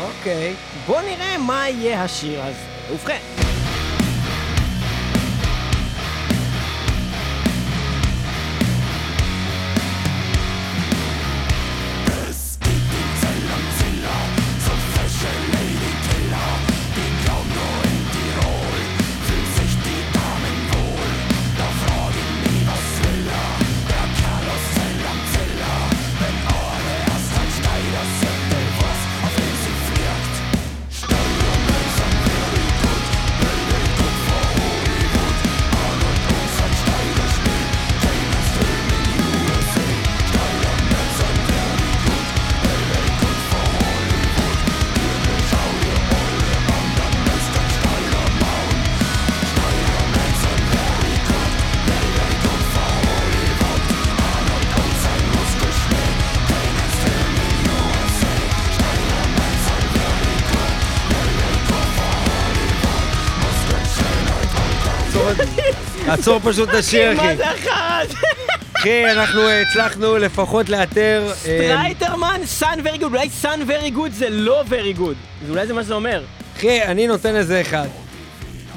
אוקיי. בואו נראה מה יהיה השיר הזה. ובכן. עצור פשוט את השיר, מה אחי. זה החרא הזה? אחי, אנחנו אה, הצלחנו לפחות לאתר... אה, סטרייטרמן סאן Very Good. אולי סאן Very Good זה לא Very Good. אולי זה מה שזה אומר. אחי, אני נותן לזה אחד.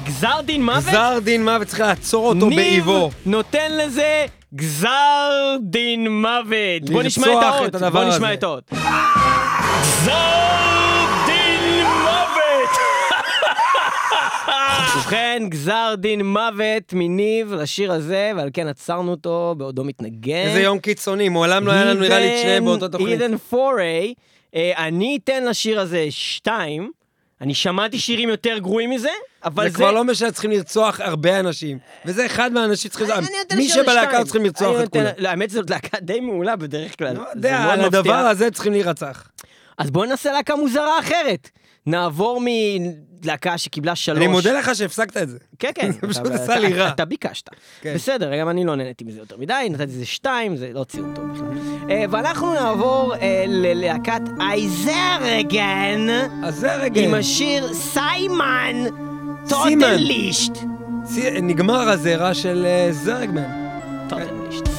גזר דין מוות? גזר דין מוות, צריך לעצור אותו באיבו. ניב נותן לזה גזר דין מוות. בוא נשמע את האות. בוא נשמע. את האות. גזר דין מוות! ובכן, גזר דין מוות מניב לשיר הזה, ועל כן עצרנו אותו בעודו מתנגן. איזה יום קיצוני, מעולם לא היה לנו נראה לי את שניהם באותו תוכנית. אידן אה, אני אתן לשיר הזה שתיים. אני שמעתי שירים יותר גרועים מזה, אבל זה זה... כבר לא משנה, צריכים לרצוח הרבה אנשים. וזה אחד מהאנשים שצריכים... מי שבלהקה. צריכים לרצוח את כולם. לא, האמת שזאת להקה די מעולה בדרך כלל. לא יודע, על. הדבר הזה צריכים להירצח. אז בואו ננסה להקה מוזרה אחרת. נעבור מלהקה שקיבלה שלוש... אני מודה לך שהפסקת את זה. כן, כן. [LAUGHS] זה פשוט עשה לי רע. אתה ביקשת. כן. בסדר, גם אני לא נהניתי מזה יותר מדי, נתתי לזה שתיים, זה לא ציון טוב בכלל. אה, ואנחנו נעבור אה, ללהקת אייזרגן, רגע. עם השיר סיימן. טוטלישט. נגמר הזרע של אה, זרגמן. טוטלישט.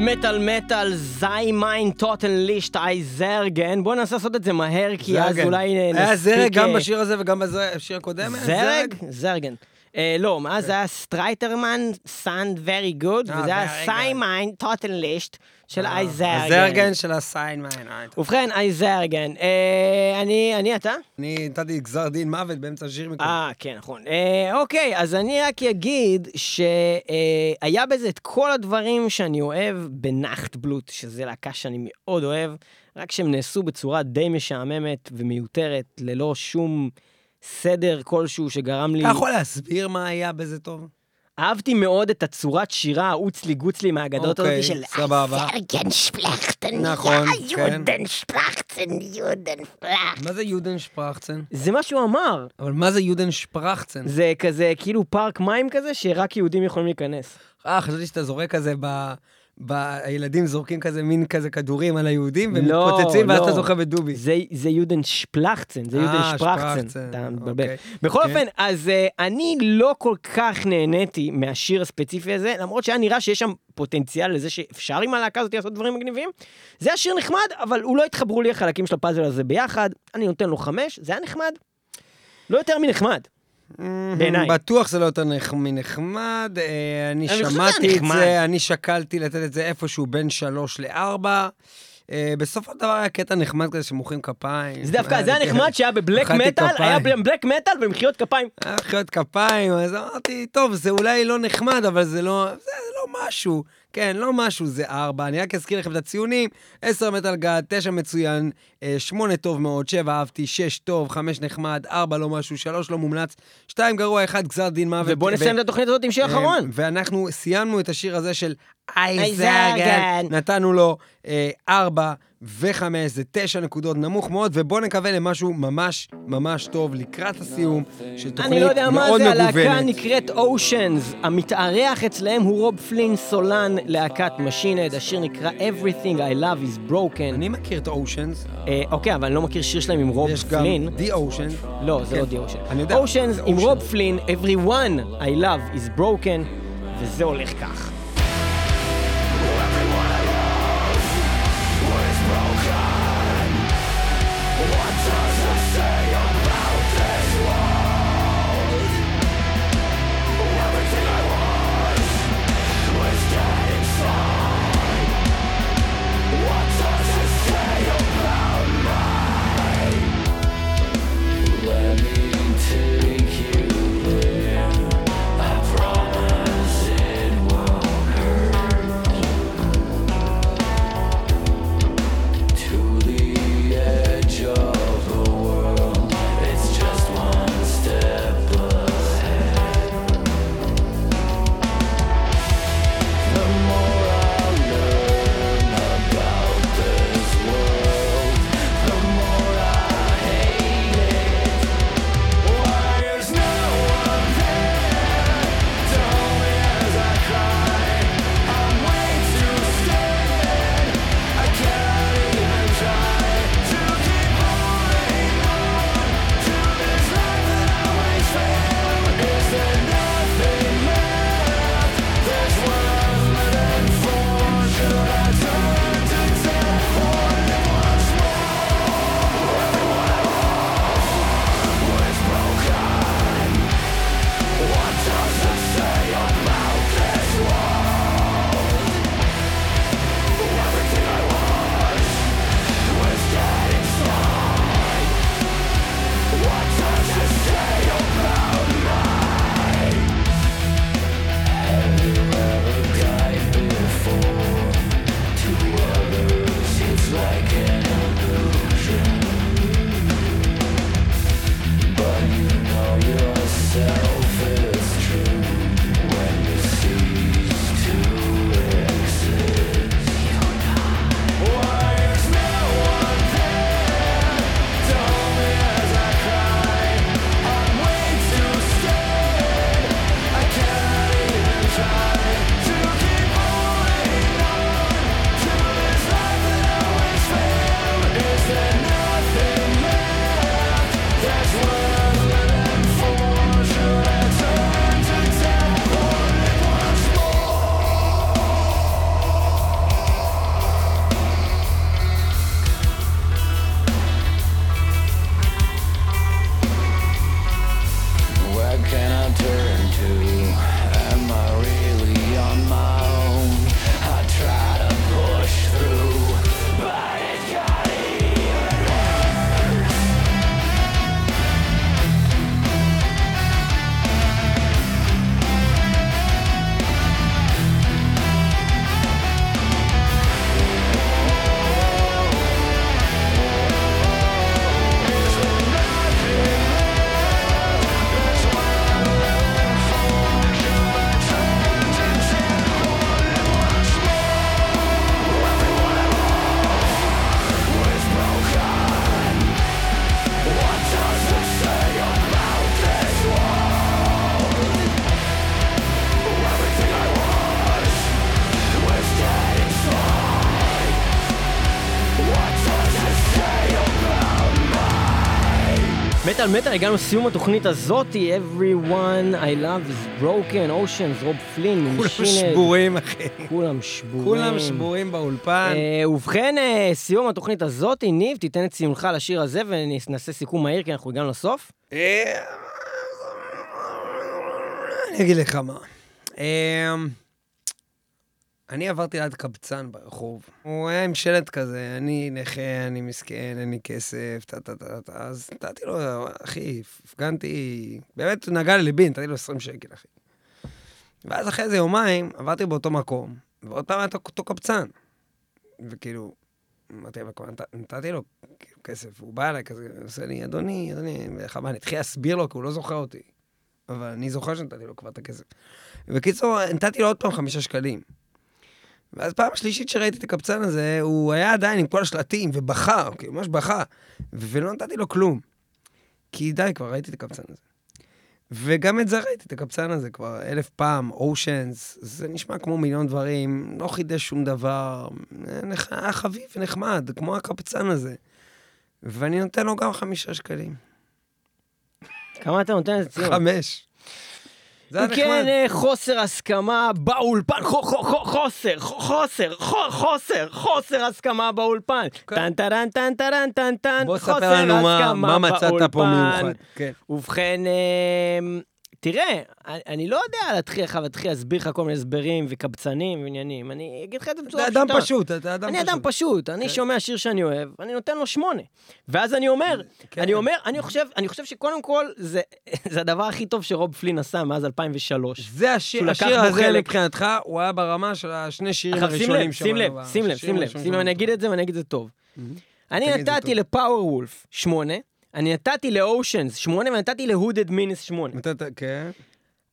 מטאל מטאל, זי מיין טוטן לישט אי זרגן. בואו ננסה לעשות את זה מהר, כי אז. אולי אה, היה נספיק... זרג גם אה, בשיר הזה וגם בשיר הקודם? זרג? זרגן. אה, לא, אז זה היה סטרייטרמן, סאנד ורי גוד, אה, וזה היה סי. מיין טוטן לישט של אי זרגן. הזרגן של הסיין מיין. אה, ובכן, אי זרגן. אה, אני, אני אתה? אני נתתי גזר דין מוות באמצע השיר מקודם. אה, כן, נכון. אה, אוקיי, אז אני רק אגיד שהיה בזה את כל הדברים שאני אוהב בנחט בלוט, שזה להקה שאני מאוד אוהב, רק שהם נעשו בצורה די משעממת ומיותרת, ללא שום סדר כלשהו שגרם לי... אתה יכול להסביר מה היה בזה טוב? אהבתי מאוד את הצורת שירה האוצלי גוצלי מהאגדות אוקיי, הזאת של... Sergen סבבה. Schlechten, נכון, כן. Sprachen, Juden sprachen. מה זה יודן שפרחצן? זה מה שהוא אמר. אבל מה זה יודן שפרחצן? זה כזה כאילו פארק מים כזה, שרק יהודים יכולים להיכנס. אה, חשבתי שאתה זורק כזה ב... הילדים זורקים כזה מין כזה כדורים על היהודים והם לא, מתפוצצים ואז לא. אתה זוכה בדובי. זה, זה יודן שפלחצן, זה אה, יודן שפרחצן. אתה מתבלבל. אוקיי. בכל כן. אופן, אז uh, אני לא כל כך נהניתי מהשיר הספציפי הזה, למרות שהיה נראה שיש שם פוטנציאל לזה שאפשר עם הלהקה הזאת לעשות דברים מגניבים. זה היה שיר נחמד, אבל הוא לא התחברו לי החלקים של הפאזל הזה ביחד. אני נותן לו חמש, זה היה נחמד. לא יותר מנחמד. בעיניי. בטוח זה לא יותר נח- מנחמד, אה, אני שמעתי את. זה, אני שקלתי לתת את זה איפשהו בין שלוש לארבע. אה, בסופו של דבר היה קטע נחמד כזה שמוחאים כפיים. זה דווקא, זה היה נחמד שהיה בבלק מטאל, היה. בבלק מטאל במחיאות כפיים. היה מחיאות כפיים, אז אמרתי, טוב, זה אולי לא נחמד, אבל זה לא, זה לא משהו. כן, לא משהו, זה ארבע. אני רק אזכיר לכם את הציונים, עשר מטאל גד, תשע מצוין, אה, שמונה טוב מאוד, שבע אהבתי, שש טוב, חמש נחמד, ארבע לא משהו, שלוש לא מומלץ, שתיים גרוע, אחד גזר דין מוות. ובואו נסיים את התוכנית הזאת עם שיר אה, אחרון. ואנחנו סיימנו את השיר הזה של. אייזרגן, נתנו לו אה, ארבע וחמש, זה תשע נקודות נמוך מאוד, ובואו נקווה למשהו ממש ממש טוב לקראת הסיום של תוכנית אני לא יודע מה מאוד זה, הלהקה מגוונת. נקראת אושנס, המתארח אצלהם הוא רוב פלין סולן, להקת משינד, השיר נקרא Everything I Love is Broken. אני מכיר את אושנס, אה, אוקיי, אבל אני לא מכיר שיר שלהם עם רוב יש גם פלין. The Ocean. לא, זה כן. לא די אושן. אני יודע, אושנס עם Ocean. רוב פלין, Everyone I Love is Broken, וזה הולך כך. מטאל מטאל, הגענו לסיום התוכנית הזאתי, everyone I love is broken, oceans, רוב פלין, כולם ממשינד, שבורים, אחי. כולם שבורים. כולם שבורים באולפן. אה, ובכן, אה, סיום התוכנית הזאתי, ניב, תיתן את ציונך לשיר הזה ונעשה סיכום מהיר, כי אנחנו הגענו לסוף. אה, אני אגיד לך מה. אה, אני עברתי ליד קבצן ברחוב. הוא היה עם שלט כזה, אני נכה, אני מסכן, אין לי כסף, טה טה טה טה. אז נתתי לו, אחי, הפגנתי, באמת נגע לליבי, נתתי לו 20 שקל, אחי. ואז אחרי איזה יומיים עברתי באותו מקום, ועוד פעם היה אותו- קבצן. וכאילו, אמרתי, נתתי לו כסף, הוא בא אליי כזה, עושה לי, אדוני, אדוני, מה, אני אתחיל להסביר לו, כי הוא לא זוכר אותי. אבל אני זוכר שנתתי לו כבר את הכסף. בקיצור, נתתי לו עוד פעם חמישה שקלים. ואז פעם שלישית שראיתי את הקבצן הזה, הוא היה עדיין עם כל השלטים, ובכה, כאילו, ממש בכה, ולא נתתי לו כלום. כי די, כבר ראיתי את הקבצן הזה. וגם את זה ראיתי, את הקבצן הזה כבר אלף פעם, אושנס, זה נשמע כמו מיליון דברים, לא חידש שום דבר, היה חביב ונחמד, כמו הקבצן הזה. ואני נותן לו גם חמישה שקלים. כמה אתה נותן לזה ציון? חמש. זה היה כן, נחמד. אה, חוסר הסכמה באולפן, חו- חו- חו- חוסר, חו- חוסר, חו- חוסר, חוסר הסכמה באולפן. טן טרן טן טרן טן טן, בוא חוסר ספר לנו מה- הסכמה מה מצאת פה באולפן. מיוחד. כן. ובכן, אה, תראה, אני- אני לא יודע להתחיל לך להתחיל להסביר לך כל מיני הסברים וקבצנים ועניינים. אני אגיד לך את זה בצורה אתה פשוטה. אדם פשוט, אתה אדם פשוט. אני אדם פשוט, אני שומע שיר שאני אוהב, אני נותן לו שמונה. ואז אני אומר, כן. אני אומר, אני חושב, אני חושב שקודם כל, זה [LAUGHS] זה הדבר הכי טוב שרוב פלין עשה מאז 2003. זה השיר, השיר הזה. מבחינתך, הוא היה ברמה של השני שירים הראשונים לב, שים לב, שים לב, שים לב, שים לב, אני. אגיד את זה ואני אגיד את זה טוב. אני את זה נתתי. לפאוור וולף שמונה, אני נתתי לאושנס שמונה ונתתי להודד מינס שמונה. אתה- אתה- כן.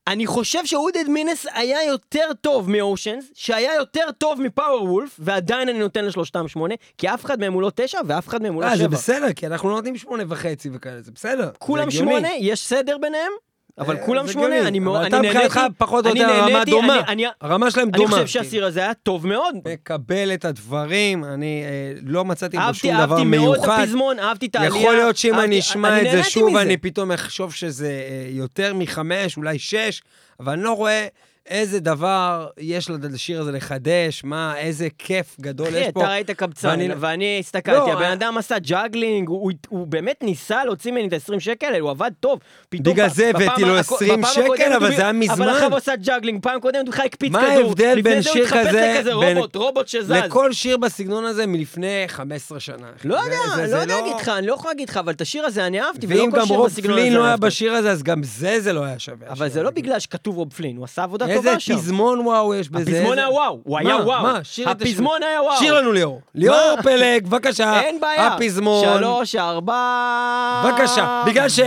אני חושב שהודד מינס היה יותר טוב מאושנס, שהיה יותר טוב מפאוור וולף, ועדיין אני נותן לשלושתם שמונה, כי אף אחד מהם הוא לא תשע ואף אחד מהם הוא לא אה, זה שבע. בסדר, כי אנחנו לא נותנים שמונה וחצי וכאלה, זה בסדר. זה כולם הגיוני. שמונה, יש סדר ביניהם, אבל אה, כולם שמונה. אני מאוד, אני אתה נהניתי, מבחינתך פחות או אני יותר נהניתי, דומה. אני- אני- הרמה שלהם אני דומה. חושב שהסיר הזה היה טוב מאוד. מקבל את הדברים, אני אה, לא מצאתי בו שום דבר אהבתי מאוד את מיוחד. הפזמון, אהבתי את העלייה. יכול להיות שאם אהבתי- אני אשמע את זה שוב. אני פתאום אחשוב שזה אה, יותר מחמש, אולי שש, אבל אני לא רואה איזה דבר יש לשיר הזה לחדש, מה, איזה כיף גדול יש אחי, פה. אתה ראית קבצן, ואני- ואני הסתכלתי, לא, הבן אה- אדם עשה juggling, הוא- הוא באמת ניסה להוציא ממני את ה-20 שקל האלה, הוא עבד טוב. בגלל זה הבאתי לו הקו- 20 בפעם שקל, אבל זה היה אבל מזמן. עכשיו הוא עשה juggling, פעם קודמת הוא חי הקפיץ מה כדור. ההבדל לפני בין זה הוא שיר התחפש כזה, לכזה רובוט, רובוט שזז. לכל שיר בסגנון הזה מלפני 15 שנה. אחי. לא זה- יודע, לא יודע להגיד לך, אני לא יכול להגיד לך, אבל את השיר הזה אני אהבתי, ולא ואם כל גם שיר רוב בסגנון פלין הזה לא היה. בשיר הזה, אז גם זה זה לא היה שווה. אבל זה לא בגלל שכתוב רוב פלין, הוא עשה עבודה איזה טובה שם. פזמון וואו יש בזה. הפזמון איזה- היה וואו, הוא היה? וואו. מה? שיר את. הפזמון היה וואו. שיר לנו ליאור. ליאור פלג, בבקשה. [LAUGHS] אין בעיה. הפזמון. שלוש, ארבע... בבקשה, בגלל ש-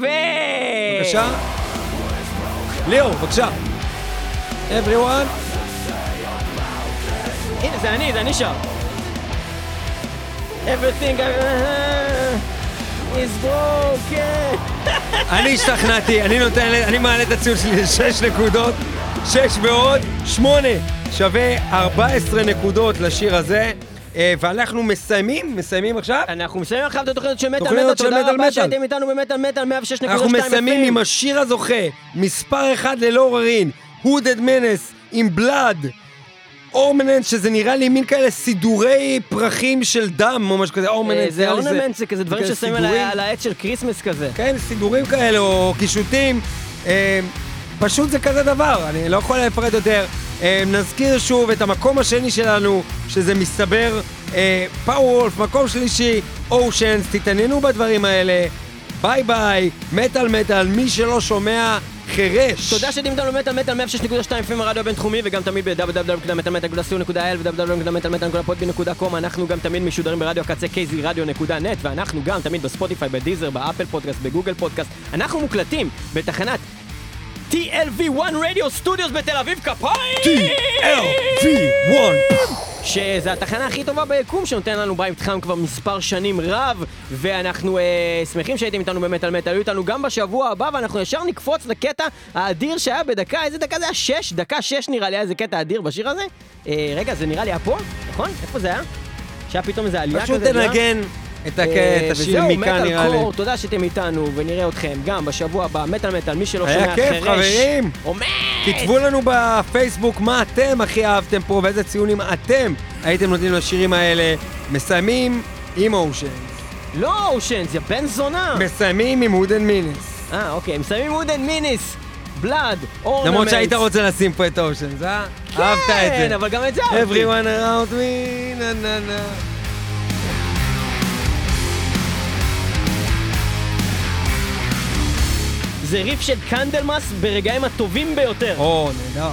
ו... בבקשה. ליאור, בבקשה. everyone. הנה, זה אני, זה אני שר. Everything I... is broken. [LAUGHS] אני השתכנעתי, אני נותן, אני מעלה את הציון שלי לשש נקודות. שש ועוד שמונה. שווה 14 נקודות לשיר הזה. אה, ואנחנו מסיימים, מסיימים עכשיו. אנחנו מסיימים עכשיו את התוכניות של מטאל מטאל, תודה רבה. שהייתם איתנו במטאל מטאל 106.2 אנחנו מסיימים עם השיר הזוכה, מספר אחד ללא עוררין, Hooded Menace עם Blood. Ornament, שזה נראה לי מין כאלה סידורי פרחים של דם או משהו כזה, ornament. זה נראה לי ornament, זה כזה דברים ששמים על העץ של Christmas כזה. כן, סידורים כאלה, או קישוטים, אה, פשוט זה כזה דבר, אני לא יכול לפרט יותר. אה, נזכיר שוב את המקום השני שלנו, שזה מסתבר Powerwolf, מקום שלישי, Oceans, תתעניינו בדברים האלה. ביי ביי, מטאל מטאל, מי שלא שומע, חירש. תודה איתנו במטאל מטאל 106.2 FM הרדיו הבינתחומי וגם תמיד ב-www.metalmetal.co.il ו-www.metalmetal.co.com אנחנו גם תמיד משודרים ברדיו הקצה kzradio.net ואנחנו גם תמיד בספוטיפיי, בדיזר, באפל פודקאסט, בגוגל פודקאסט אנחנו מוקלטים בתחנת TLV1 Radio Studios בתל אביב כפיים! LV1. שזה התחנה הכי טובה ביקום שנותן לנו בית חם כבר מספר שנים רב ואנחנו אה, שמחים שהייתם איתנו במטאל מטאל, היו איתנו גם בשבוע הבא ואנחנו ישר נקפוץ לקטע האדיר שהיה בדקה, איזה דקה זה היה? שש? דקה שש נראה לי היה איזה קטע אדיר בשיר הזה? אה, רגע, זה נראה לי היה פה, נכון? איפה זה היה? שהיה פתאום איזה עלייה כזה. פשוט? תנגן את הק- אה, את השיר וזהו, מכאן נראה לי. מטאל קור, תודה שאתם איתנו ונראה אתכם גם בשבוע הבא, מטאל מטאל, מי שלא היה שומע כיף, חירש. חברים. עומד! כתבו לנו בפייסבוק מה אתם הכי אהבתם פה ואיזה ציונים אתם הייתם נותנים לשירים האלה. מסיימים עם Ocean. לא Oceans, יא בן זונה! מסיימים עם Hooded Menace. אה, אוקיי, מסיימים Hooded Menace, Blood Ornaments. למרות שהיית רוצה לשים פה את Ocean, אה? אהבת את כן, זה. אבל גם את זה אהבתי. Everyone around me, נה נה נה. זה ריף של Candlemass ברגעים הטובים ביותר. או, נהדר.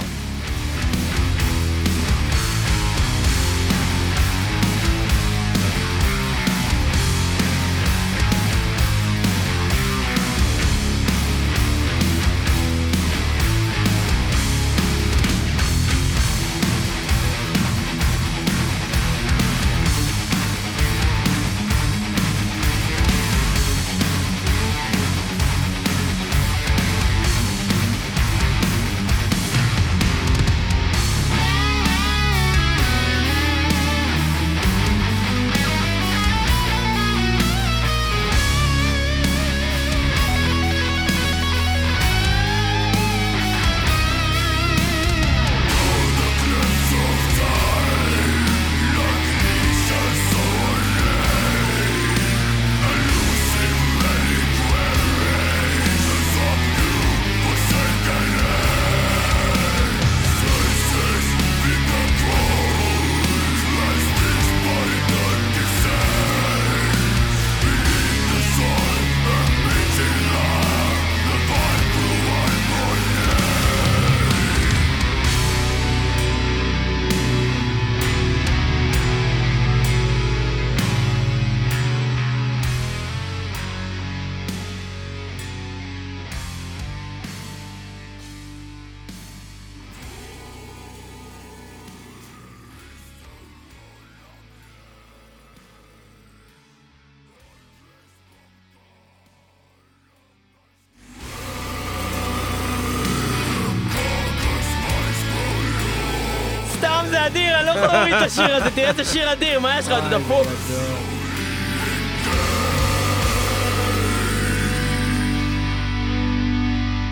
השיר הזה, תראה איזה שיר אדיר, מה יש לך, אתה דפוק?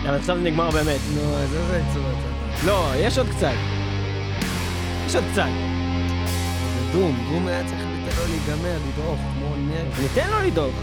אבל עכשיו זה נגמר באמת. נו, אז איזה צורה אתה. לא, יש עוד קצת. יש עוד קצת. זה דום, דום היה צריך לתת לו להיגמר, לדרוך, כמו נר. ניתן לו לדאוג.